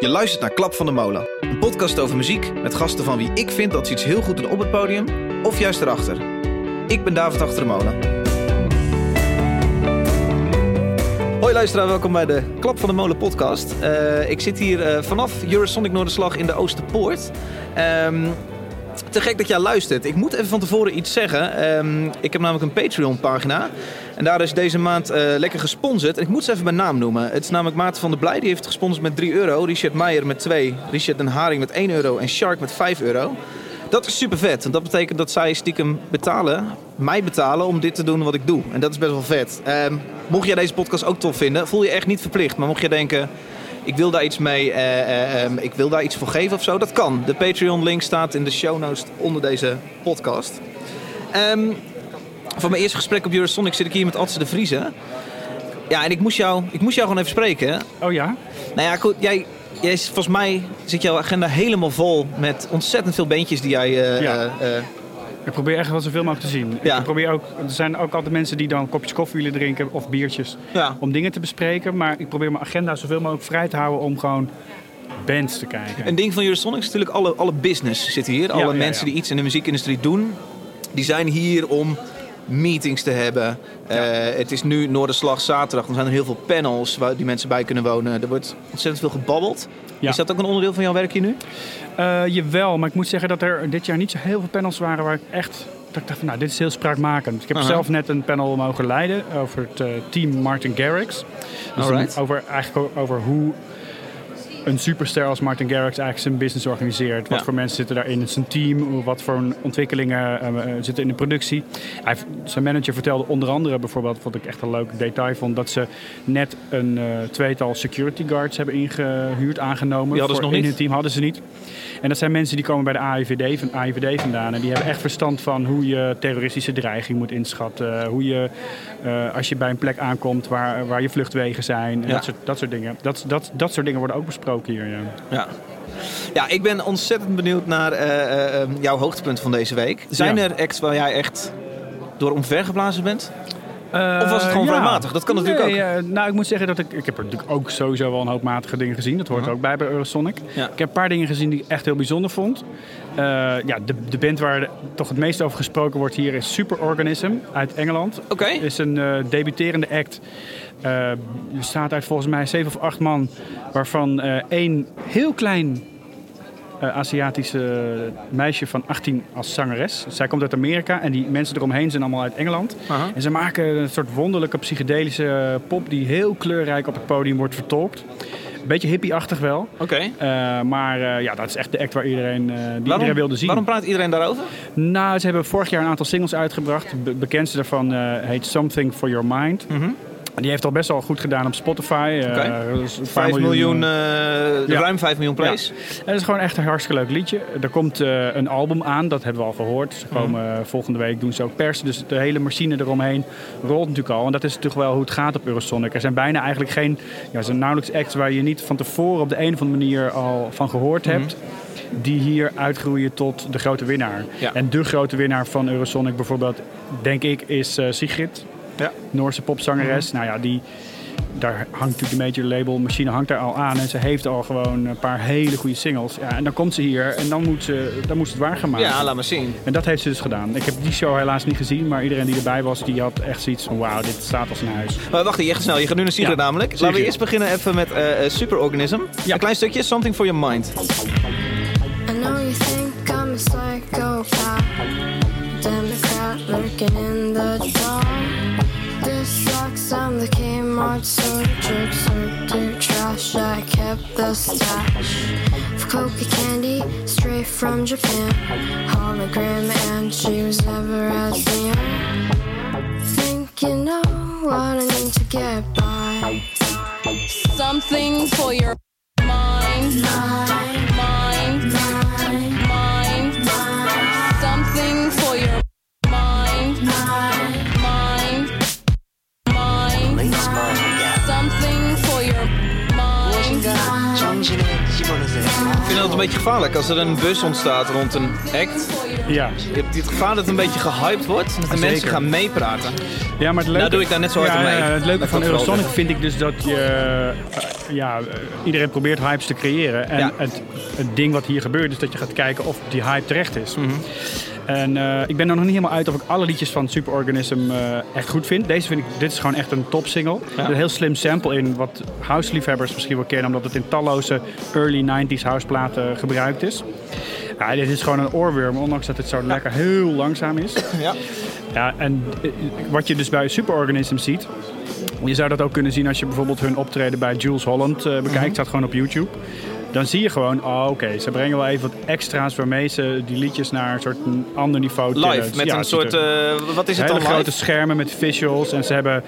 Je luistert naar Klap van de Molen, een podcast over muziek met gasten van wie ik vind dat ze iets heel goed doen op het podium of juist erachter. Ik ben David Achter de Molen. Hoi luisteraar, welkom bij de Klap van de Molen podcast. Uh, ik zit hier uh, vanaf Eurosonic Noorderslag in de Oosterpoort. Um, te gek dat jij luistert. Ik moet even van tevoren iets zeggen. Um, ik heb namelijk een Patreon pagina. En daar is deze maand uh, lekker gesponsord. En ik moet ze even mijn naam noemen. Het is namelijk Maarten van der Blij. Die heeft gesponsord met 3 euro. Richard Meijer met 2. Richard Den Haring met 1 euro. En Shark met 5 euro. Dat is super vet. En dat betekent dat zij stiekem betalen, mij betalen om dit te doen wat ik doe. En dat is best wel vet. Um, mocht jij deze podcast ook tof vinden, voel je echt niet verplicht. Maar mocht je denken, ik wil daar iets mee, uh, uh, ik wil daar iets voor geven of zo, dat kan. De Patreon-link staat in de show notes onder deze podcast. Um, van mijn eerste gesprek op Eurosonic zit ik hier met Adse de Vriezen. Ja, en ik moest, jou, ik moest jou gewoon even spreken. Oh ja? Nou ja, goed, jij, jij, volgens mij zit jouw agenda helemaal vol met ontzettend veel beentjes die jij... Uh, ja. Uh, ik probeer echt wel zoveel mogelijk te zien. Ja. Ik probeer ook, er zijn ook altijd mensen die dan kopjes koffie willen drinken of biertjes ja. om dingen te bespreken. Maar ik probeer mijn agenda zoveel mogelijk vrij te houden om gewoon bands te kijken. Een ding van Eurosonic is natuurlijk alle, alle business zit hier. Alle mensen die iets in de muziekindustrie doen, die zijn hier om meetings te hebben. Ja. Uh, het is nu Noorderslag zaterdag. Dan zijn er heel veel panels waar die mensen bij kunnen wonen. Er wordt ontzettend veel gebabbeld. Ja. Is dat ook een onderdeel van jouw werk hier nu? Uh, jawel, maar ik moet zeggen dat er dit jaar niet zo heel veel panels waren waar ik echt dat ik dacht van nou, dit is heel spraakmakend. Ik heb uh -huh. zelf net een panel mogen leiden over het uh, team Martin Garrix. Dus over, eigenlijk over hoe een superster als Martin Garrix eigenlijk zijn business organiseert. Wat ja. voor mensen zitten daarin in zijn team? Wat voor ontwikkelingen uh, zitten in de productie? Hij, zijn manager vertelde onder andere bijvoorbeeld, wat ik echt een leuk detail vond, dat ze net een uh, tweetal security guards hebben ingehuurd, aangenomen. Die hadden ze nog in niet? hun team hadden ze niet. En dat zijn mensen die komen bij de AIVD, van, AIVD vandaan. En die hebben echt verstand van hoe je terroristische dreiging moet inschatten. Hoe je, uh, als je bij een plek aankomt waar, waar je vluchtwegen zijn. Ja. Dat, soort, dat soort dingen. Dat, dat, dat soort dingen worden ook besproken hier. Ja. ja. Ja, ik ben ontzettend benieuwd naar uh, uh, jouw hoogtepunt van deze week. Zijn ja. er acts waar jij echt door omvergeblazen bent? Uh, of was het gewoon ja. vrijmatig? Dat kan nee, natuurlijk ook. Uh, nou, ik moet zeggen dat ik... Ik heb er natuurlijk ook sowieso wel een hoop matige dingen gezien. Dat hoort uh -huh. ook bij bij Eurosonic. Ja. Ik heb een paar dingen gezien die ik echt heel bijzonder vond. Uh, ja, de, de band waar de, toch het meest over gesproken wordt hier is Superorganism uit Engeland. Oké. Okay. is een debuterende act. Bestaat uit volgens mij zeven of acht man. Waarvan één heel klein uh, Aziatische meisje van 18 als zangeres. Zij komt uit Amerika en die mensen eromheen zijn allemaal uit Engeland. Uh-huh. En ze maken een soort wonderlijke psychedelische pop die heel kleurrijk op het podium wordt vertolkt. Een beetje hippie-achtig wel. Oké. Okay. Uh, maar uh, ja, dat is echt de act waar iedereen, die waarom, iedereen wilde zien. Waarom praat iedereen daarover? Nou, ze hebben vorig jaar een aantal singles uitgebracht. De bekendste daarvan heet Something for Your Mind. Mm-hmm. Die heeft al best wel goed gedaan op Spotify. Okay. Uh, 5 miljoen, miljoen uh, ja. ruim 5 miljoen plays. Ja. Het is gewoon echt een hartstikke leuk liedje. Er komt uh, een album aan, dat hebben we al gehoord. Ze komen mm. volgende week doen ze ook persen. Dus de hele machine eromheen rolt natuurlijk al. En dat is natuurlijk wel hoe het gaat op Eurosonic. Er zijn bijna eigenlijk geen, ja, er zijn nauwelijks acts waar je niet van tevoren op de een of andere manier al van gehoord Mhm. hebt. Die hier uitgroeien tot de grote winnaar. Ja. En de grote winnaar van Eurosonic bijvoorbeeld, denk ik, is Sigrid. Ja. Noorse popzangeres. Mm-hmm. Nou ja, die, daar hangt natuurlijk de major label machine hangt daar al aan. En ze heeft al gewoon een paar hele goede singles. Ja, en dan komt ze hier en dan moet, ze, dan moet ze het waargemaakt. Ja, laat maar zien. En dat heeft ze dus gedaan. Ik heb die show helaas niet gezien, maar iedereen die erbij was, die had echt zoiets van wauw, dit staat als een huis. Maar wacht even, snel. Je gaat nu naar Sigrid ja, namelijk. Laten we eerst beginnen even met uh, Superorganism. Ja. Een klein stukje, Something for Your Mind. I know you think I'm a psychopath. Democrat lurking in Kept the stash of coca candy straight from Japan. Hologram, and she was never as young. Think you know what I need to get by. Something for your Mind, mind, beetje gevaarlijk als er een bus ontstaat rond een act. Ja. Je hebt het gevaar dat het een beetje gehyped wordt. Dat de Zeker. mensen gaan meepraten. Ja, maar het leuke, Nou doe ik daar net zo hard ja, mee. ja, het leuke Dat van Eurosonic vind ik dus dat je... eh, ja, eh, iedereen probeert hypes te creëren. En Ja. het, het ding wat hier gebeurt is dat je gaat kijken of die hype terecht is. Mhm. En eh, ik ben er nog niet helemaal uit of ik alle liedjes van Superorganism eh echt goed vind. Deze vind ik, dit is gewoon echt een top single. Er zit een heel slim sample in, wat house-liefhebbers misschien wel kennen, omdat het in talloze early 90s houseplaten gebruikt is. Ja, dit is gewoon een oorworm, ondanks dat het zo lekker heel langzaam is. Ja. Ja, en eh, wat je dus bij Superorganism ziet, je zou dat ook kunnen zien als je bijvoorbeeld hun optreden bij Jules Holland bekijkt, staat gewoon op YouTube. Dan zie je gewoon, oh oké, ze brengen wel even wat extra's waarmee ze die liedjes naar een soort een ander niveau tillen. Live, met Ja, een soort... eh, wat is het dan grote live? schermen met visuals. En ze hebben,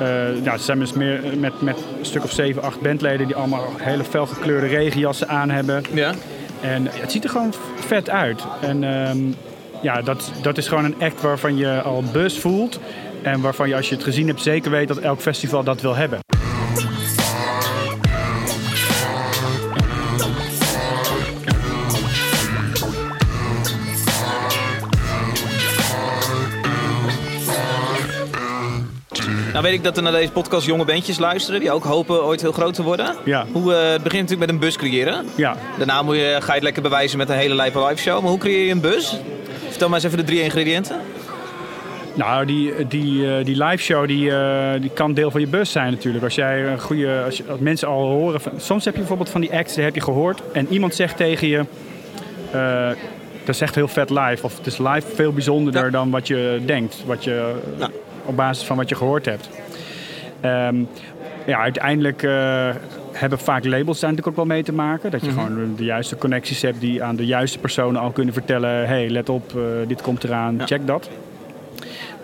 eh, ja, ze zijn dus meer met, met een stuk of zeven, acht bandleden die allemaal hele felgekleurde regenjassen aan hebben. Ja. En ja, het ziet er gewoon vet uit. En ehm, ja, dat, dat is gewoon een act waarvan je al buzz voelt. En waarvan je als je het gezien hebt zeker weet dat elk festival dat wil hebben. Weet ik dat er naar deze podcast jonge bandjes luisteren die ook hopen ooit heel groot te worden. Ja. Hoe, eh, het begint natuurlijk met een bus creëren. Ja, Daarna moet je, ga je het lekker bewijzen met een hele lijpe live show. Maar hoe creëer je een bus? Vertel maar eens even de drie ingrediënten. nou die, die, eh, die live show die, eh, die kan deel van je bus zijn natuurlijk. Als jij een goede, als, je, als mensen al horen, soms heb je bijvoorbeeld van die acts, die heb je gehoord. En iemand zegt tegen je, dat is echt heel vet live. Of het is live veel bijzonderder Ja. dan wat je denkt. Wat je, Ja. Op basis van wat je gehoord hebt. Ehm, ja, uiteindelijk eh, hebben vaak labels daar natuurlijk ook wel mee te maken. Dat je gewoon de juiste connecties hebt die aan de juiste personen al kunnen vertellen... hey, let op, eh, dit komt eraan, check dat.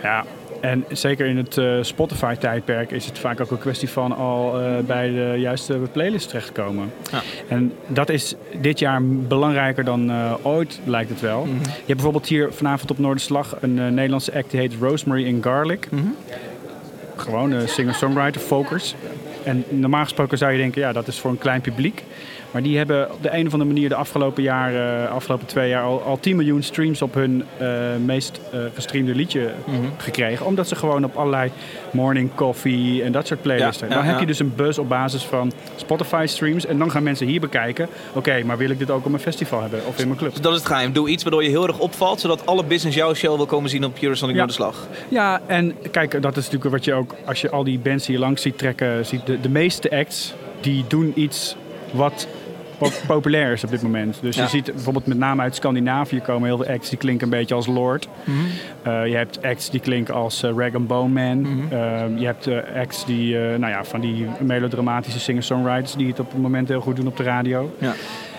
Ja, en zeker in het eh, Spotify-tijdperk is het vaak ook een kwestie van al eh, bij de juiste playlist terechtkomen. Ja. En dat is dit jaar belangrijker dan eh, ooit, lijkt het wel. Je hebt bijvoorbeeld hier vanavond op Noorderslag een Nederlandse act die heet Rosemary and Garlic. Gewoon een singer-songwriter, focus. En normaal gesproken zou je denken, ja, dat is voor een klein publiek. Maar die hebben op de een of andere manier de afgelopen, jaren, afgelopen twee jaar al, al 10 miljoen streams op hun eh, meest eh, gestreamde liedje gekregen. Omdat ze gewoon op allerlei morning coffee en dat soort playlists Ja. Dan ja, heb je dus een buzz op basis van Spotify streams. En dan gaan mensen hier bekijken. Oké, maar wil ik dit ook op mijn festival hebben of in mijn club? Dus dat is het geheim. Doe iets waardoor je heel erg opvalt, zodat alle business jouw show wil komen zien op Eurosonic Ja. Noorderslag. Ja, en kijk, dat is natuurlijk wat je ook, als je al die bands hier langs ziet trekken, ziet de, de meeste acts, die doen iets wat populair is op dit moment. Dus Ja. je ziet bijvoorbeeld met name uit Scandinavië komen heel veel acts die klinken een beetje als Lord. Mhm. Eh, je hebt acts die klinken als eh, Rag and Bone Man. Mhm. Eh, je hebt acts die, nou ja, van die melodramatische singer-songwriters die het op het moment heel goed doen op de radio. Ja.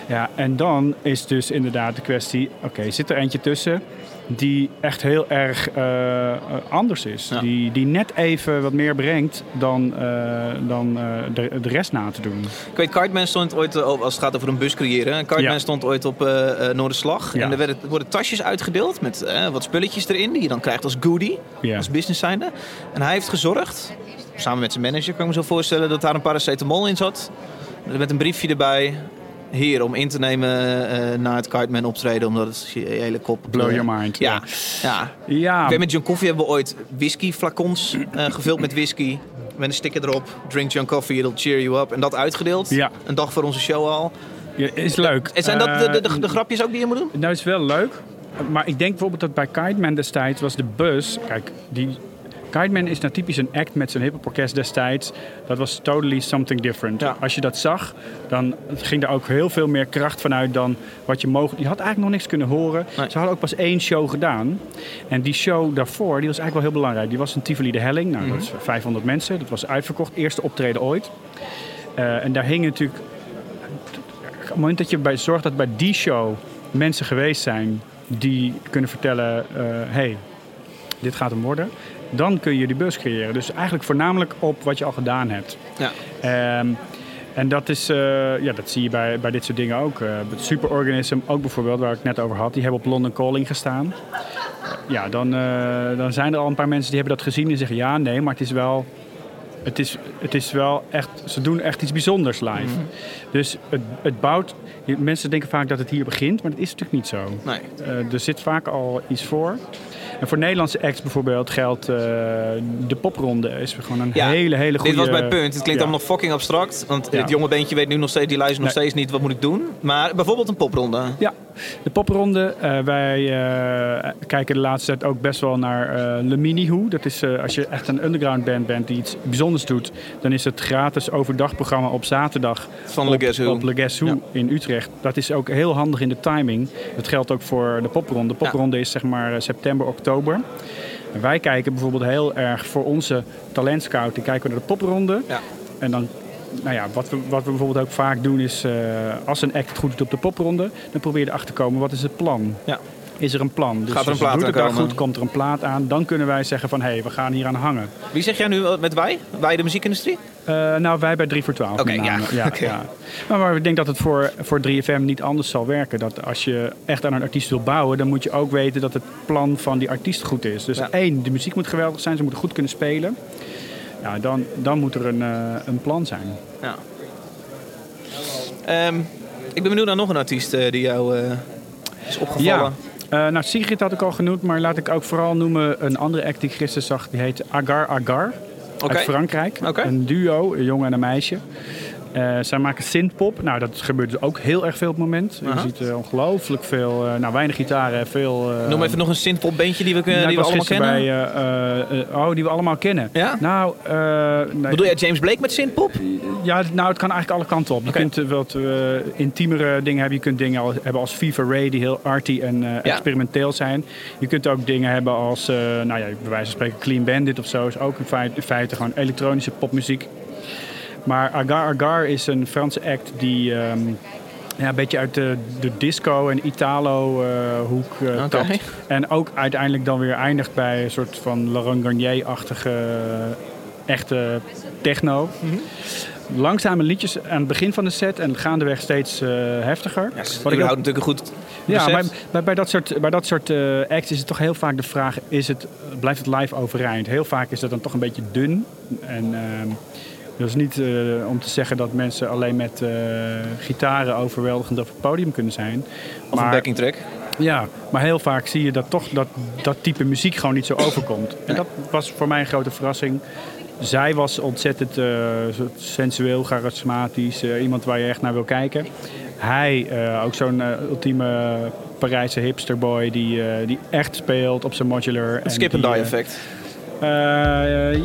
Ja, en dan is dus inderdaad de kwestie: oké, zit er eentje tussen die echt heel erg eh, eh, anders is? Ja. Die, die net even wat meer brengt dan, eh, dan de, de rest na te doen. Ik weet, Cartman stond ooit, als het gaat over een bus creëren. Cartman Ja. stond ooit op Noorderslag. Ja. En er werden, er worden tasjes uitgedeeld met wat spulletjes erin. Die je dan krijgt als goodie, als business zijnde. En hij heeft gezorgd, samen met zijn manager kan ik me zo voorstellen, dat daar een paracetamol in zat. Met een briefje erbij. Hier, om in te nemen eh, na het Cartman optreden, omdat het je hele kop... Blow eh, your mind. Ja, ja. Ja, Ik weet, met John Coffee hebben we ooit whisky flacons eh, gevuld met whisky. Met een sticker erop. Drink John Coffee, it'll cheer you up. En dat uitgedeeld. Ja. Een dag voor onze show al. ja, is leuk. En zijn dat de, de, de, de grapjes ook die je moet doen? Nou, is wel leuk. Maar ik denk bijvoorbeeld dat bij Kiteman destijds was de bus... Kijk, die... Kiteman is nou typisch een act met zijn hip-hop orkest destijds. Dat was totally something different. Ja. Als je dat zag, dan ging er ook heel veel meer kracht vanuit dan wat je mogelijk... Je had eigenlijk nog niks kunnen horen. Nee. Ze hadden ook pas één show gedaan. En die show daarvoor, die was eigenlijk wel heel belangrijk. Die was in Tivoli de Helling. Nou, dat is 500 mensen. Dat was uitverkocht. Eerste optreden ooit. Eh, en daar hing natuurlijk op het moment dat je bij zorgt dat bij die show mensen geweest zijn die kunnen vertellen: eh, hey, dit gaat hem worden. Dan kun je die bus creëren. Dus eigenlijk voornamelijk op wat je al gedaan hebt. Ja. Ehm, en dat, is, eh, ja, dat zie je bij, bij dit soort dingen ook. Eh het Superorganism ook bijvoorbeeld, waar ik het net over had, die hebben op London Calling gestaan. Ja, dan, eh, dan zijn er al een paar mensen die hebben dat gezien en zeggen ja, nee, maar het is wel het is, het is wel echt, ze doen echt iets bijzonders live. Mhm. Dus het, het bouwt, mensen denken vaak dat het hier begint, maar dat is natuurlijk niet zo. Nee. Eh, er zit vaak al iets voor. En voor Nederlandse acts bijvoorbeeld geldt eh, de popronde is gewoon een Ja, hele, hele goede... Dit was mijn punt. Het klinkt Ja. allemaal nog fucking abstract. Want Ja. het jonge bandje weet nu nog steeds, die luistert nog Nee. steeds niet wat moet ik doen. Maar bijvoorbeeld een popronde. Ja, de popronde. Eh, wij eh, kijken de laatste tijd ook best wel naar eh Le Mini Who. Dat is eh, als je echt een underground band bent die iets bijzonders doet, dan is het gratis overdagprogramma op zaterdag Van Le Guess Who. op Le Guess Ja. in Utrecht. Dat is ook heel handig in de timing. Dat geldt ook voor de popronde. De popronde is zeg maar eh, september, oktober. En wij kijken bijvoorbeeld heel erg voor onze talentscouting kijken we naar de popronde. Ja. En dan, nou ja, wat we, wat we bijvoorbeeld ook vaak doen is, eh, als een act goed doet op de popronde, dan probeer je erachter te komen, wat is het plan? Ja. Is er een plan? Dus Gaat er een plaat doet het daar goed, komt er een plaat aan, dan kunnen wij zeggen van, hé, hey, we gaan hier aan hangen. Wie zeg jij nu met wij? Wij de muziekindustrie? Eh, nou, wij bij 3 voor 12. Oké, ja. ja, ja. Maar, maar ik denk dat het voor, voor 3FM niet anders zal werken. Dat als je echt aan een artiest wil bouwen, dan moet je ook weten dat het plan van die artiest goed is. Dus Ja. één, de muziek moet geweldig zijn, ze moeten goed kunnen spelen. Ja, dan, dan moet er een, eh, een plan zijn. Ja. Ehm, ik ben benieuwd naar nog een artiest eh, die jou eh, is opgevallen. Eh, nou, Sigrid had ik al genoemd, maar laat ik ook vooral noemen een andere act die ik gisteren zag. Die heet Agar Agar uit Frankrijk. Een duo, een jongen en een meisje. Eh, zij maken synthpop. Nou, dat gebeurt dus ook heel erg veel op het moment. Aha. Je ziet eh, ongelooflijk veel, eh, nou weinig gitaren, veel... Noem even nog een synthpop bandje die we, nou, die we allemaal kennen. bij, oh, die we allemaal kennen. Ja? Nou, eh, nee, Bedoel jij James Blake met synthpop? ja, nou, het kan eigenlijk alle kanten op. Je kunt wat intiemere dingen hebben. Je kunt dingen hebben als Fever Ray, die heel arty en experimenteel zijn. Je kunt ook dingen hebben als, nou ja, bij wijze van spreken Clean Bandit of zo. Is ook in feite, in feite gewoon elektronische popmuziek. Maar Agar Agar is een Franse act die ehm, ja, een beetje uit de, de disco en Italo-hoek Oké. tapt. En ook uiteindelijk dan weer eindigt bij een soort van Laurent Garnier-achtige echte techno. Langzame liedjes aan het begin van de set en gaandeweg steeds eh, heftiger. Ja, Wat ik ook- natuurlijk een goed ja, maar bij, bij dat soort, bij dat soort eh, acts is het toch heel vaak de vraag: is het, blijft het live overeind? Heel vaak is dat dan toch een beetje dun. En ehm, dat is niet eh, om te zeggen dat mensen alleen met eh, gitaren overweldigend op het podium kunnen zijn. Of een backing track. Ja, maar heel vaak zie je dat toch dat, dat type muziek gewoon niet zo overkomt. En dat was voor mij een grote verrassing. Zij was ontzettend eh, sensueel, charismatisch, iemand waar je echt naar wil kijken. Hij, ook zo'n ultieme Parijse hipsterboy die, die echt speelt op zijn modular. Het skip and die effect. Eh,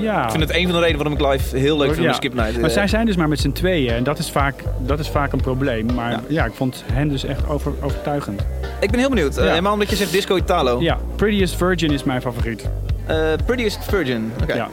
ja. Ik vind het een van de redenen waarom ik live heel leuk vind Ja. skip night. Maar zij zijn dus maar met z'n tweeën en dat is vaak, dat is vaak een probleem. Maar Ja. ja, ik vond hen dus echt over, overtuigend. Ik ben heel benieuwd. Eh, Ja. helemaal omdat je zegt Disco Italo. Ja, Prettiest Virgin is mijn favoriet. Eh, Prettiest Virgin. Oké. Ja.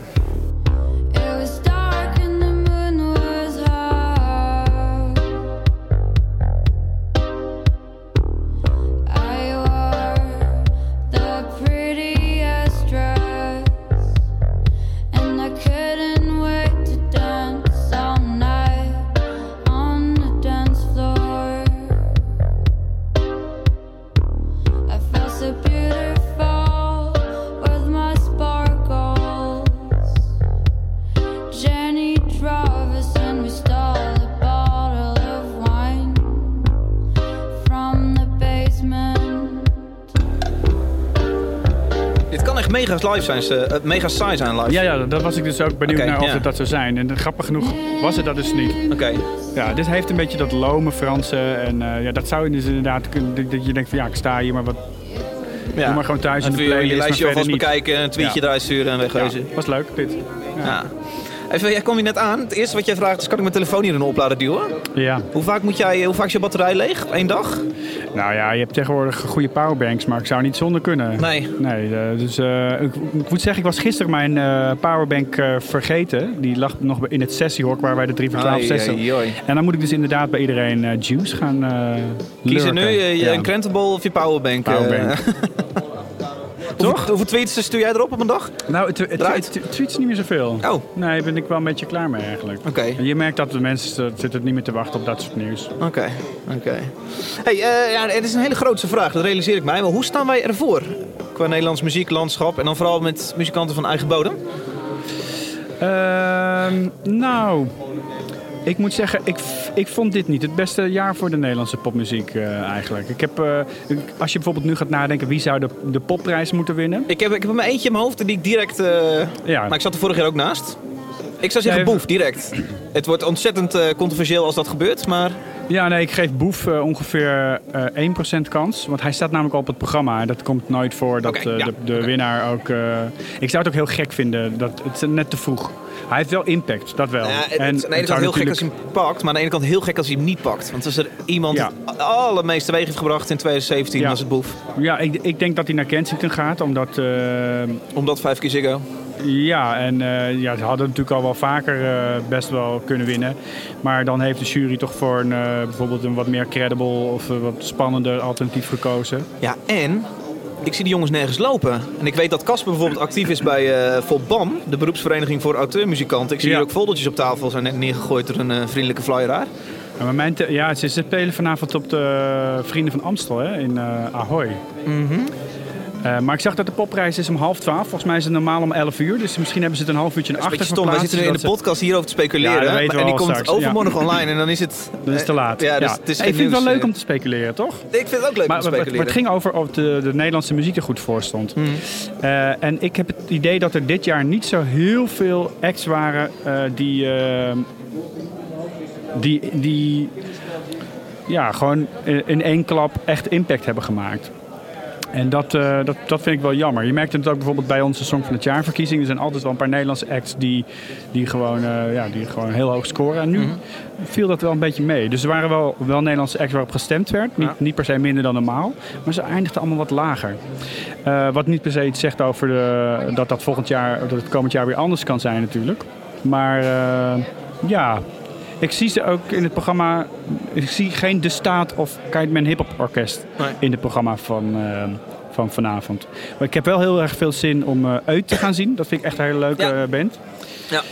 Kan echt mega live zijn, eh, eh, mega saai zijn live. Ja, ja, dat was ik dus ook benieuwd naar of ja. het dat zou zijn. En grappig genoeg was het dat dus niet. Oké. Ja, dit heeft een beetje dat lome Franse. En eh, ja, dat zou je dus inderdaad kunnen... Dat je denkt van ja, ik sta hier, maar wat... Ja. Doe maar gewoon thuis in de Even je- je playlist, lijstje alvast bekijken, een tweetje Ja. eruit sturen en wegwezen. was leuk dit. Ja. Even, jij kwam hier net aan. Het eerste wat jij vraagt is, kan ik mijn telefoon hier in een oplader duwen? Ja. Hoe vaak, moet jij, hoe vaak is je batterij leeg één dag? Nou ja, je hebt tegenwoordig goede powerbanks, maar ik zou niet zonder kunnen. Nee. Nee, eh, dus eh, ik, ik moet zeggen, ik was gisteren mijn eh, powerbank vergeten. Die lag nog in het sessiehok waar wij de 3 voor 12 Ai, sessie. En dan moet ik dus inderdaad bij iedereen juice gaan eh Kiezen nu je, je Ja. een krentenbol of je powerbank? Powerbank. Toch? Hoeveel tweets stuur jij erop op een dag? Nou, het, het, het, tweets niet meer zoveel. Oh. Nee, daar ben ik wel een beetje klaar mee eigenlijk. Oké. Je merkt dat de mensen zitten niet meer te wachten op dat soort nieuws. Oké, oké. Hey, eh, ja, het is een hele grootste vraag, dat realiseer ik mij. Maar hoe staan wij ervoor qua Nederlands muzieklandschap en dan vooral met muzikanten van eigen bodem? Ehm, nou, ik moet zeggen, ik, ik vond dit niet het beste jaar voor de Nederlandse popmuziek eh, eigenlijk. Ik heb, eh, als je bijvoorbeeld nu gaat nadenken wie zou de, de popprijs moeten winnen. Ik heb, ik heb er maar eentje in mijn hoofd die ik direct... eh, Ja, Maar ik zat er vorig jaar ook naast. Ik zou zeggen boef, direct. Het wordt ontzettend controversieel als dat gebeurt, maar... ja nee, ik geef Boef ongeveer eh 1% kans. Want hij staat namelijk al op het programma. En dat komt nooit voor dat ja. de, de winnaar ook... ik zou het ook heel gek vinden. Dat, het is net te vroeg. Hij heeft wel impact, dat wel. Ja, het, En aan de ene kant heel gek als hij hem pakt, maar aan de ene kant heel gek als hij hem niet pakt. Want als er iemand Ja. het allermeeste teweeg heeft gebracht in 2017, Ja. was het boef. Ja, ik, ik denk dat hij naar Kensington gaat. Omdat... eh, Omdat vijf keer Ziggo. Ja, en eh, ja, ze hadden natuurlijk al wel vaker eh, best wel kunnen winnen. Maar dan heeft de jury toch voor een, bijvoorbeeld een wat meer credible of wat spannender alternatief gekozen. Ja, en ik zie die jongens nergens lopen. En ik weet dat Casper bijvoorbeeld actief is bij eh Volbam, de beroepsvereniging voor auteurmuzikanten. Ik zie Ja. hier ook foldertjes op tafel zijn net neergegooid door een eh, vriendelijke flyeraar. Ja, maar mijn ja, ze spelen vanavond op de Vrienden van Amstel hè, in eh Ahoy. Eh, maar ik zag dat de popprijs is om half twaalf. Volgens mij is het normaal om 11 uur. Dus misschien hebben ze het een half uurtje naar achter stom. Wij verplaatst, zitten nu in de podcast hierover te speculeren. Ja, we en die komt straks, overmorgen online en dan is het... Dat is te laat. Ja, dus Ja. het is Hey, ik vind het wel leuk eh. om te speculeren, toch? Ik vind het ook leuk Maar, om te maar- maar speculeren. het ging over of de, de Nederlandse muziek er goed voor stond. Hmm. Eh, en ik heb het idee dat er dit jaar niet zo heel veel acts waren eh, die, eh, die, die ja, gewoon in één klap echt impact hebben gemaakt. En dat, eh, dat, dat vind ik wel jammer. Je merkt het ook bijvoorbeeld bij onze Song van het Jaar verkiezing. Er zijn altijd wel een paar Nederlandse acts die, die, gewoon, eh, ja, die gewoon heel hoog scoren. En nu Mhm. viel dat wel een beetje mee. Dus er waren wel, wel Nederlandse acts waarop gestemd werd. Niet, Ja. niet per se minder dan normaal. Maar ze eindigden allemaal wat lager. Eh, wat niet per se iets zegt over de, dat dat volgend jaar, dat het komend jaar weer anders kan zijn natuurlijk. Maar ja, ik zie ze ook in het programma. Ik zie geen De Staat of Kiteman Hip Hop Orkest Nee. in het programma van, eh, van vanavond. Maar ik heb wel heel erg veel zin om eh Uit te gaan zien. Dat vind ik echt een hele leuke Ja. eh, band. Ja.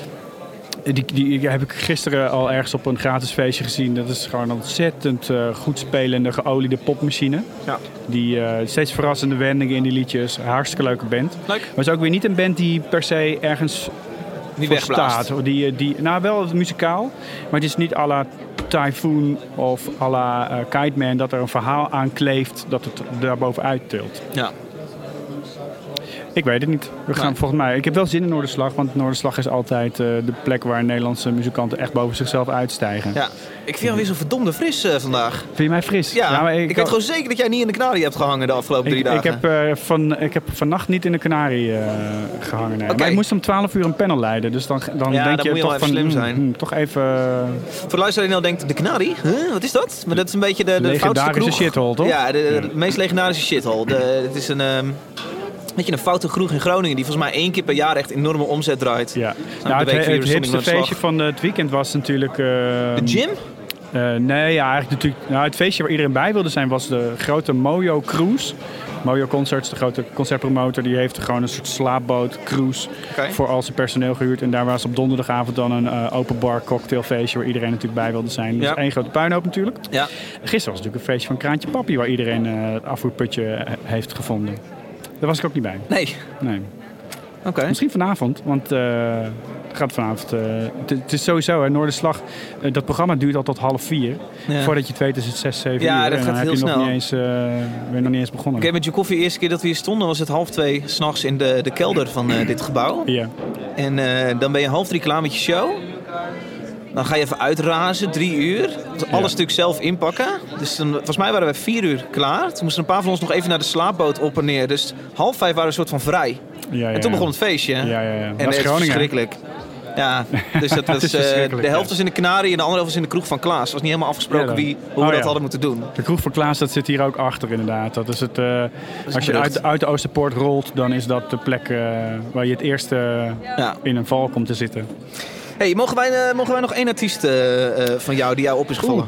Die, die heb ik gisteren al ergens op een gratis feestje gezien. Dat is gewoon een ontzettend eh, goed spelende, geoliede popmachine. Ja. Die steeds verrassende wendingen in die liedjes. Hartstikke leuke band. Leuk. Maar het is ook weer niet een band die per se ergens Niet voor staat. Die, eh, die, nou, wel muzikaal, maar het is niet à la Typhoon of à la eh, Kite Man dat er een verhaal aan kleeft dat het daarbovenuit tilt. Ja. Ik weet het niet. We gaan Nee. volgens mij. Ik heb wel zin in Noorderslag, want Noorderslag is altijd eh, de plek waar Nederlandse muzikanten echt boven zichzelf uitstijgen. ja. Ik vind jou weer zo verdomde fris eh, vandaag. Vind je mij fris? Ja, maar ik, weet gewoon zeker dat jij niet in de kanarie hebt gehangen de afgelopen drie ik, dagen. ik, heb, eh, van, ik heb vannacht niet in de Canarie eh, gehangen. Nee. Maar ik moest om 12 uur een panel leiden. Dus dan, dan Ja, denk dan je moet je toch van, slim hmm, zijn. hmm, toch even Voor de luisteraar die nou denkt, de kanarie? Huh? Wat is dat? Maar dat is een beetje de, de legendarische shithole, toch? Ja, de, de meest legendarische shithole. De, het is een, ehm weet je, een foute kroeg in Groningen die volgens mij één keer per jaar echt enorme omzet draait. Ja, de nou, het, het, hipste feestje van het weekend was natuurlijk... eh, De gym? eh, nee, ja, eigenlijk natuurlijk... Nou, het feestje waar iedereen bij wilde zijn was de grote Mojo Cruise. Mojo Concerts, de grote concertpromotor, die heeft gewoon een soort slaapboot cruise voor al zijn personeel gehuurd. En daar was op donderdagavond dan een eh, open bar cocktailfeestje waar iedereen natuurlijk bij wilde zijn. Dus Ja. één grote puinhoop natuurlijk. Ja. Gisteren was natuurlijk een feestje van Kraantje Papi waar iedereen eh, het afvoerputje eh, heeft gevonden. Daar was ik ook niet bij. Nee. Nee. Oké. Misschien vanavond, want eh, het gaat vanavond. eh, het, is sowieso, hè, Noorderslag. eh, dat programma duurt al tot half vier. Ja. Voordat je het weet is het zes, zeven Ja, uur. dat en gaat heel je nog snel. niet eens, ben je nog niet eens begonnen. Oké, met Jokoffie, de eerste keer dat we hier stonden was het half twee s'nachts in de, de kelder van dit gebouw. Ja. En dan ben je half drie klaar met je show. Dan ga je even uitrazen, drie uur. Alles stuk zelf inpakken. Dus dan, volgens mij waren we vier uur klaar. Toen moesten een paar van ons nog even naar de slaapboot op en neer. Dus half vijf waren we een soort van vrij. Ja, ja, En toen begon het feestje. Ja, ja, ja. En Dat is Groningen. verschrikkelijk. Ja, dus dat was, verschrikkelijk, de helft was in de Canarie en de andere helft was in de kroeg van Klaas. Het was niet helemaal afgesproken Ja, wie, hoe Oh, we dat ja. hadden moeten doen. De kroeg voor Klaas, dat zit hier ook achter inderdaad. Dat is het, eh, als je uit, uit de Oosterpoort rolt, dan is dat de plek eh, waar je het eerst Ja. in een val komt te zitten. Hey, mogen, wij, eh, mogen wij nog één artiest eh, eh, van jou die jou op is gevallen?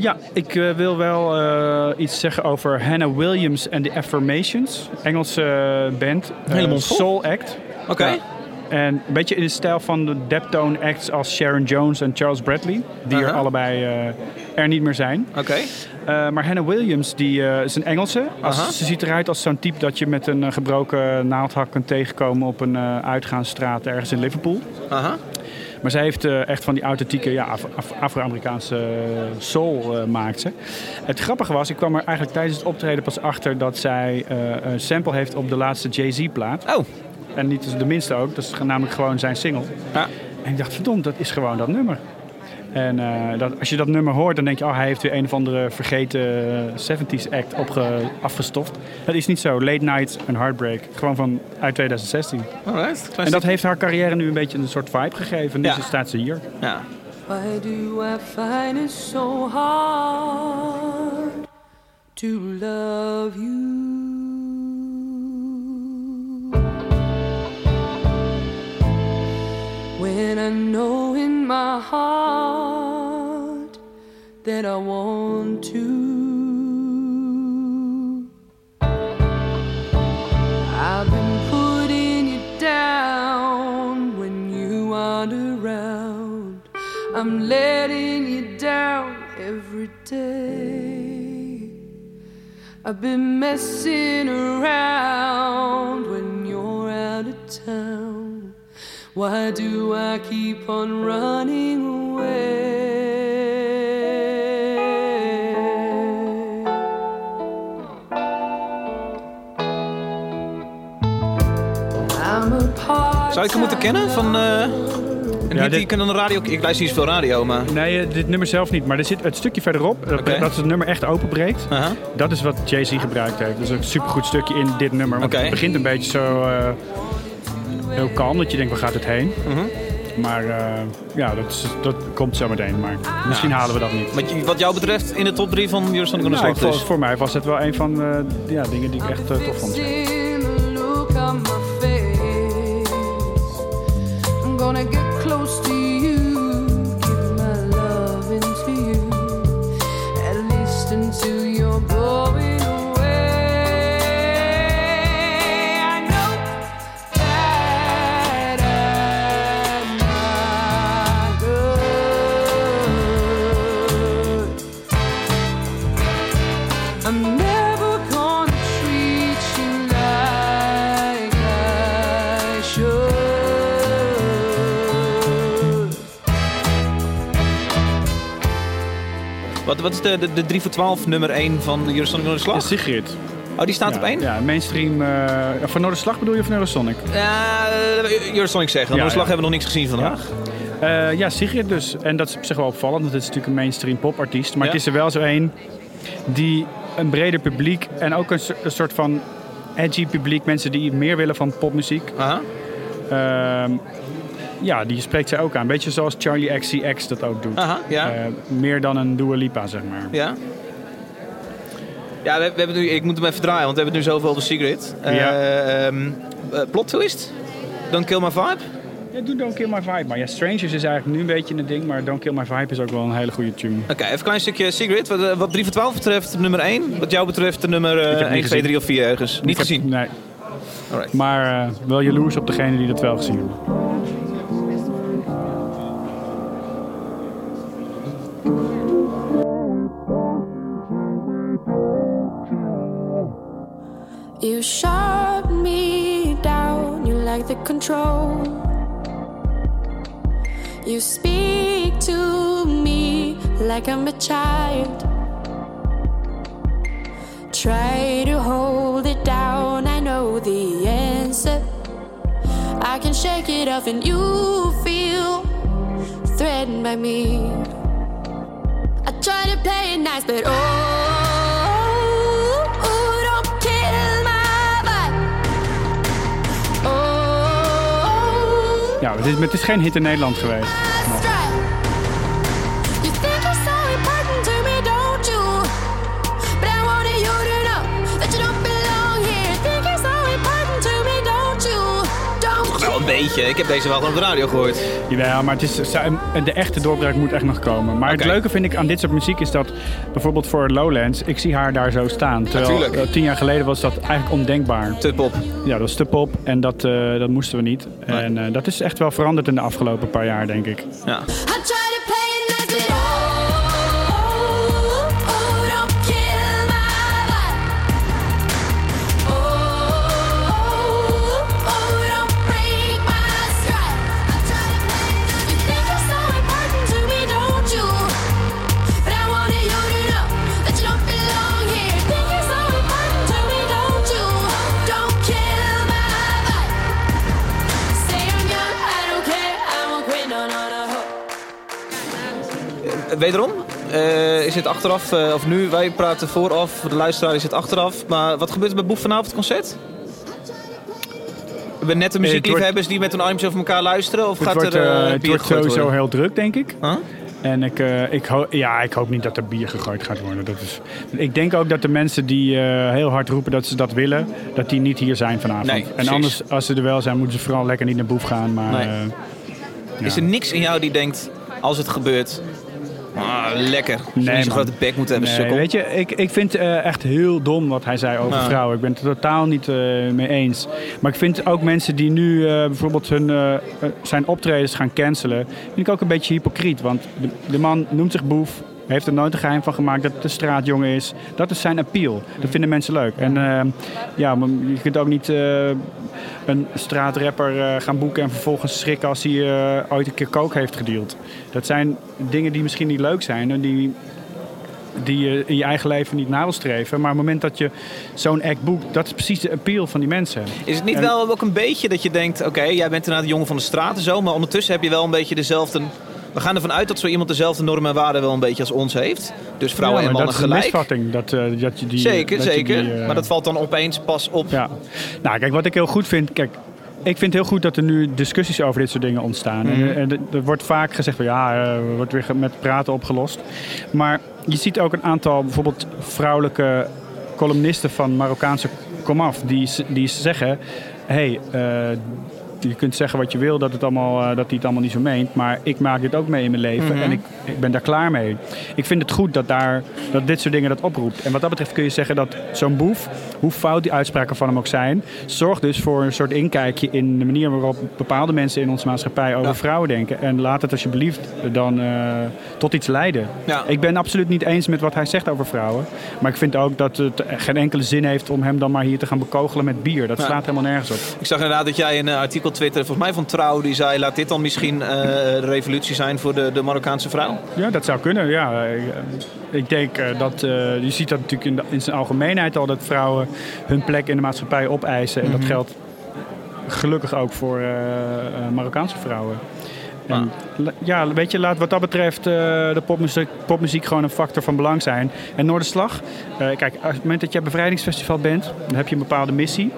Ja, ik wil wel iets zeggen over Hannah Williams en The Affirmations. Engelse band. Hele mond vol. Soul Act. Oké. Ja. En een beetje in de stijl van de deptone acts als Sharon Jones en Charles Bradley. Die er allebei er niet meer zijn. Oké. Maar Hannah Williams die, is een Engelse. Als, Aha. ze ziet eruit als zo'n type dat je met een gebroken naaldhak kunt tegenkomen op een uitgaansstraat ergens in Liverpool. Aha. Maar zij heeft eh, echt van die authentieke ja, Af- Af- Afro-Amerikaanse eh, soul eh, maakt ze. Het grappige was, ik kwam er eigenlijk tijdens het optreden pas achter dat zij een sample heeft op de laatste Jay-Z plaat. Oh. En niet de minste ook, dat is namelijk gewoon zijn single. Ja. En ik dacht, verdomd, dat is gewoon dat nummer. En eh, dat, als je dat nummer hoort, dan denk je, oh, hij heeft weer een of andere vergeten eh, 70s act opge, afgestoft. Dat is niet zo. Late Night en Heartbreak. Gewoon van uit 2016. Alright. En dat heeft haar carrière nu een beetje een soort vibe gegeven. Nu Ja. staat ze hier. Ja. Why do I find it so hard to love you? When I know in my heart that I want to. I've been putting you down when you aren't around. I'm letting you down every day. I've been messing around when Why do I keep on running away? I'm a part Zou ik hem moeten kennen van... eh en Ja, niet, dit- die kunnen een radio... Ik luister niet zoveel radio, maar... Nee, eh, dit nummer zelf niet. Maar er zit het stukje verderop, dat, Oké. dat het nummer echt openbreekt. Aha. Dat is wat Jay-Z gebruikt heeft. Dat is een supergoed stukje in dit nummer. Want het begint een beetje zo eh, heel kalm. Dat je denkt, waar gaat het heen? Mhm. Maar eh, ja, dat, is, dat komt zo meteen. Maar misschien halen we dat niet. Wat, wat jou betreft in de top 3 van Eurosonic on the Nou, Slag voor, dus. voor mij was het wel een van eh, ja, dingen die ik echt eh, tof vond. Gonna get close to you, Wat, wat is de, de, de 3 voor 12 nummer 1 van Eurosonic on the Ja? Sigrid. Oh, die staat ja, op 1? Ja, mainstream. eh van Noorderslag bedoel je of van Eurosonic? Ja, eh, Eurosonic zeggen. Ja, hebben we nog niks gezien vandaag. Eh, ja, Sigrid dus. En dat is op zich wel opvallend, want het is natuurlijk een mainstream popartiest. Maar het is er wel zo een die een breder publiek en ook een, so- een soort van edgy publiek, mensen die meer willen van popmuziek. Ehm, ja, die spreekt zij ook aan. Beetje zoals Charlie XCX dat ook doet. Aha, ja. Eh, meer dan een Dua Lipa, zeg maar. Ja. Ja, we, we hebben nu, ik moet hem even draaien, want we hebben het nu zoveel over Secret. Eh Ja. ehm, eh, plot twist? Don't Kill My Vibe? Ja, doe Don't Kill My Vibe. Maar ja, Strangers is eigenlijk nu een beetje een ding, maar Don't Kill My Vibe is ook wel een hele goede tune. Oké, even een klein stukje Secret. Wat, eh, wat 3 voor 12 betreft nummer 1. Wat jou betreft de nummer eh, heb 1, niet 2, gezien. 3 of 4 ergens. Niet Ik heb- gezien? Nee. Alright. Maar eh, wel jaloers op degene die dat wel gezien hebben. You shut me down, you like the control. You speak to me like I'm a child. Try to hold it down, answer. I can shake it off, and you feel threatened by me. I try to play it nice, but oh. Oh, Ja, het is, het is geen hit in Nederland geweest. Beetje. Ik heb deze wel op de radio gehoord. Jawel, maar het is, de echte doorbraak moet echt nog komen. Maar het leuke vind ik aan dit soort muziek is dat bijvoorbeeld voor Lowlands, ik zie haar daar zo staan. Terwijl Natuurlijk. eh, tien jaar geleden was dat eigenlijk ondenkbaar. Tupop. Ja, dat is te pop en dat, eh, dat moesten we niet. Nee. En eh, dat is echt wel veranderd in de afgelopen paar jaar, denk ik. Ja. Eh, het achteraf, eh, of nu, wij praten vooraf, voor de luisteraar is het achteraf. Maar wat gebeurt er bij Boef vanavond concert? We hebben nette muziekliefhebbers die met hun armpjes over elkaar luisteren? Of Het gaat wordt, er eh, eh het wordt sowieso worden? heel druk, denk ik. Huh? En ik, eh, ik, ja, ik hoop niet dat er bier gegooid gaat worden. Dat is, ik denk ook dat de mensen die eh, heel hard roepen dat ze dat willen, dat die niet hier zijn vanavond. Nee, en anders, als ze er wel zijn, moeten ze vooral lekker niet naar boef gaan. Maar Nee. eh, Is er niks in jou die denkt, als het gebeurt, ah, lekker. Je Nee, niet zo'n man. grote bek moet hebben, Nee, sukkel. weet je, ik, ik vind eh, echt heel dom wat hij zei over Ja. vrouwen. Ik ben het er totaal niet eh, mee eens. Maar ik vind ook mensen die nu eh, bijvoorbeeld hun, zijn optredens gaan cancelen, vind ik ook een beetje hypocriet. Want de, de man noemt zich boef, heeft er nooit een geheim van gemaakt dat het een straatjongen is. Dat is zijn appeal. Dat vinden mensen leuk. En eh, ja, maar je kunt ook niet eh, een straatrapper eh, gaan boeken en vervolgens schrikken als hij eh, ooit een keer coke heeft gedeeld. Dat zijn dingen die misschien niet leuk zijn en die die je in je eigen leven niet na wil streven. Maar op het moment dat je zo'n act boekt, dat is precies de appeal van die mensen. Is het niet En- wel ook een beetje dat je denkt, oké, jij bent inderdaad een jongen van de straat en zo, maar ondertussen heb je wel een beetje dezelfde... We gaan ervan uit dat zo iemand dezelfde normen en waarden wel een beetje als ons heeft. Dus vrouwen Ja, en mannen dat is een gelijk. misvatting. Dat, eh, dat je die, Zeker, dat je zeker. die, eh, Maar dat valt dan opeens pas op. Ja. Nou, kijk, wat ik heel goed vind... Kijk, ik vind het heel goed dat er nu discussies over dit soort dingen ontstaan. Mhm. En, en er wordt vaak gezegd van ja, eh, er wordt weer met praten opgelost. Maar je ziet ook een aantal bijvoorbeeld vrouwelijke columnisten van Marokkaanse komaf die, die zeggen: hé, hey, je kunt zeggen wat je wil, dat, het allemaal, eh, dat hij het allemaal niet zo meent. Maar ik maak dit ook mee in mijn leven Mhm. en ik, ik ben daar klaar mee. Ik vind het goed dat, daar, dat dit soort dingen dat oproept. En wat dat betreft kun je zeggen dat zo'n boef, hoe fout die uitspraken van hem ook zijn, zorgt dus voor een soort inkijkje in de manier waarop bepaalde mensen in onze maatschappij over Ja. vrouwen denken. En laat het alsjeblieft dan eh, tot iets leiden. Ja. Ik ben absoluut niet eens met wat hij zegt over vrouwen. Maar ik vind ook dat het geen enkele zin heeft om hem dan maar hier te gaan bekogelen met bier. Dat Ja. slaat helemaal nergens op. Ik zag inderdaad dat jij een eh, artikel twitterde, volgens mij van Trouw, die zei, laat dit dan misschien eh, de revolutie zijn voor de, de Marokkaanse vrouw? Ja, dat zou kunnen. Ja. Ik, eh, denk eh, dat je ziet dat natuurlijk in, de- in zijn algemeenheid al dat vrouwen hun plek in de maatschappij opeisen. En dat geldt gelukkig ook voor Marokkaanse vrouwen. En, ja, weet je, laat wat dat betreft de popmuziek, popmuziek gewoon een factor van belang zijn. En Noorderslag, eh, kijk, op het moment dat je op bevrijdingsfestival bent, dan heb je een bepaalde missie.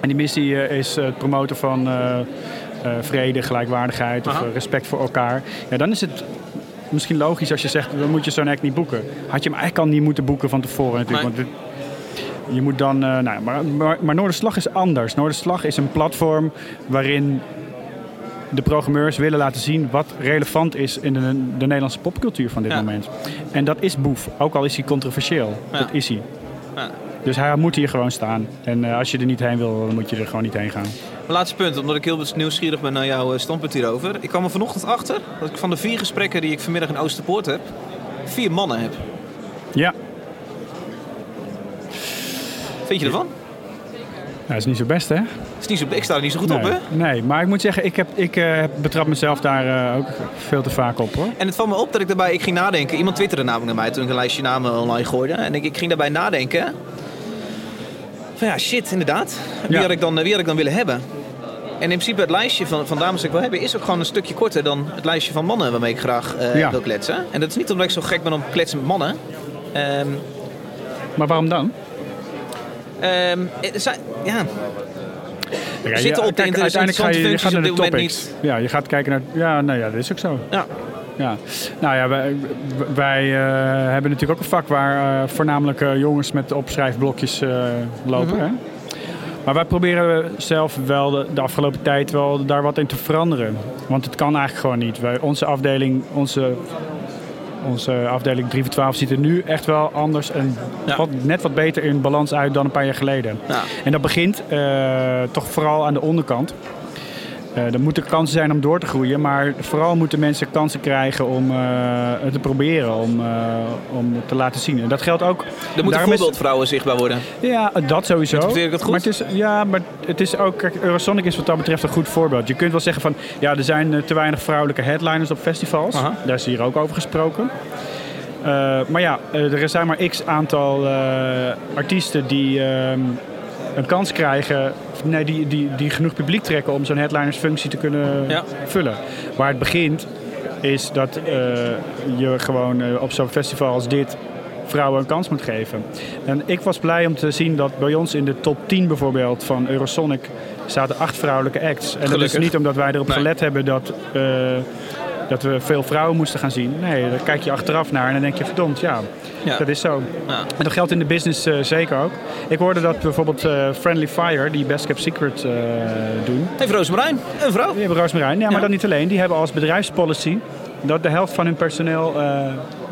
En die missie eh, is eh, het promoten van eh, vrede, gelijkwaardigheid of Aha. respect voor elkaar. Ja, dan is het misschien logisch als je zegt, dan moet je zo'n act niet boeken. Had je hem eigenlijk al niet moeten boeken van tevoren natuurlijk. Nee. Want dit- je moet dan, nou, maar, maar, maar Noorderslag is anders. Noorderslag is een platform waarin de programmeurs willen laten zien wat relevant is in de, de Nederlandse popcultuur van dit Ja. moment. En dat is Boef, ook al is hij controversieel. Ja. Dat is hij. Ja. Dus hij moet hier gewoon staan. En eh, als je er niet heen wil, dan moet je er gewoon niet heen gaan. Laatste punt, omdat ik heel nieuwsgierig ben naar jouw eh, standpunt hierover. Ik kwam er vanochtend achter dat ik van de vier gesprekken die ik vanmiddag in Oosterpoort heb, vier mannen heb. Ja, Vind je ervan? dat is niet zo best hè? Is niet zo, ik sta er niet zo goed op, hè? nee, maar ik moet zeggen, ik, heb, ik eh, betrap mezelf daar ook veel te vaak op hoor. En het valt me op dat ik daarbij, ik ging nadenken. Iemand twitterde namelijk naar mij toen ik een lijstje namen online gooide. En ik, ik ging daarbij nadenken. Van ja, shit, inderdaad. Wie, Ja. had ik dan, wie had ik dan willen hebben? En in principe het lijstje van, van dames dat ik wil hebben is ook gewoon een stukje korter dan het lijstje van mannen waarmee ik graag eh, Ja. wil kletsen. En dat is niet omdat ik zo gek ben om kletsen met mannen. Ehm, Maar waarom dan? zijn, ja, Ja, zitten op de uiteindelijk ga je, je gaat naar de topics. Ja, je gaat kijken naar... Ja, nou ja, dat is ook zo. ja. Ja. Nou ja, wij, wij eh, hebben natuurlijk ook een vak waar eh, voornamelijk eh, jongens met opschrijfblokjes lopen. Mhm. hè? Maar wij proberen zelf wel de, de afgelopen tijd wel daar wat in te veranderen. Want het kan eigenlijk gewoon niet. Wij, onze afdeling, onze, onze afdeling 3 voor 12 ziet er nu echt wel anders en Ja. wat, net wat beter in balans uit dan een paar jaar geleden. Ja. En dat begint toch vooral aan de onderkant. Eh, er moeten kansen zijn om door te groeien, maar vooral moeten mensen kansen krijgen om eh, te proberen, om, eh, om te laten zien. En dat geldt ook. Er moeten voorbeeldvrouwen zichtbaar worden. ja, dat sowieso. Interpreteer ik het goed? Maar het is, ja, maar het is ook... Kijk, Eurosonic is wat dat betreft een goed voorbeeld. Je kunt wel zeggen van... Ja, er zijn te weinig vrouwelijke headliners op festivals. Daar is hier ook over gesproken. Maar ja, er zijn maar x aantal artiesten die ehm, een kans krijgen... Nee, die, die, die genoeg publiek trekken om zo'n headlinersfunctie te kunnen Ja. vullen. Waar het begint is dat eh, je gewoon eh, op zo'n festival als dit vrouwen een kans moet geven. En ik was blij om te zien dat bij ons in de top 10 bijvoorbeeld van Eurosonic zaten acht vrouwelijke acts. En dat is niet omdat wij erop Nee. gelet hebben dat, eh, dat we veel vrouwen moesten gaan zien. Nee, daar kijk je achteraf naar en dan denk je verdomd, ja, Ja. dat is zo. Ja. En dat geldt in de business eh, zeker ook. Ik hoorde dat bijvoorbeeld eh, Friendly Fire, die Best Kept Secret eh, doen, Even Roosmarijn, een vrouw. die hebben Roosmarijn. Ja, maar Ja. dat niet alleen. Die hebben als bedrijfspolicy dat de helft van hun personeel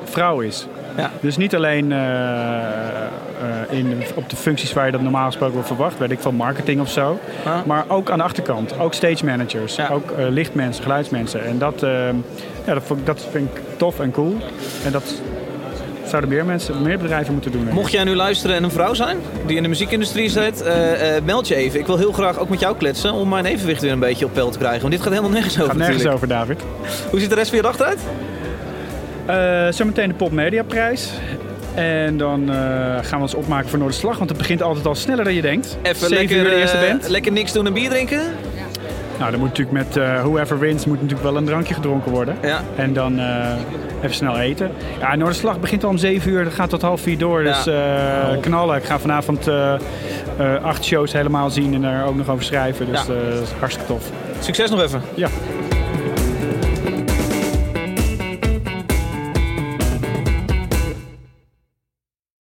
vrouw is. Ja. Dus niet alleen eh, eh, in, op de functies waar je dat normaal gesproken wordt verwacht, weet ik van marketing of zo. Maar ook aan de achterkant. Ook stage managers, Ja. ook eh, lichtmensen, geluidsmensen. En dat, eh, ja, dat, vind ik tof en cool. En dat zouden meer mensen, meer bedrijven moeten doen. Mocht jij nu luisteren en een vrouw zijn die in de muziekindustrie zit, meld je even. Ik wil heel graag ook met jou kletsen om mijn evenwicht weer een beetje op peil te krijgen. Want dit gaat helemaal nergens over Gaat nergens natuurlijk. over, David. Hoe ziet de rest van je dag eruit? Eh, zometeen de Pop Media Prijs. En dan eh, gaan we ons opmaken voor Noorderslag. Want het begint altijd al sneller dan je denkt. Even lekker, uur de eerste eh, band. lekker niks doen en bier drinken. Nou, dan moet natuurlijk met eh, whoever wins moet natuurlijk wel een drankje gedronken worden. Ja. En dan eh, even snel eten. Ja, Noorderslag begint al om 7 uur. Dat gaat tot half vier door. Dus eh, knallen. Ik ga vanavond eh, eh, acht shows helemaal zien en daar ook nog over schrijven. Dus Ja. eh, dat is hartstikke tof. Succes nog even. Ja.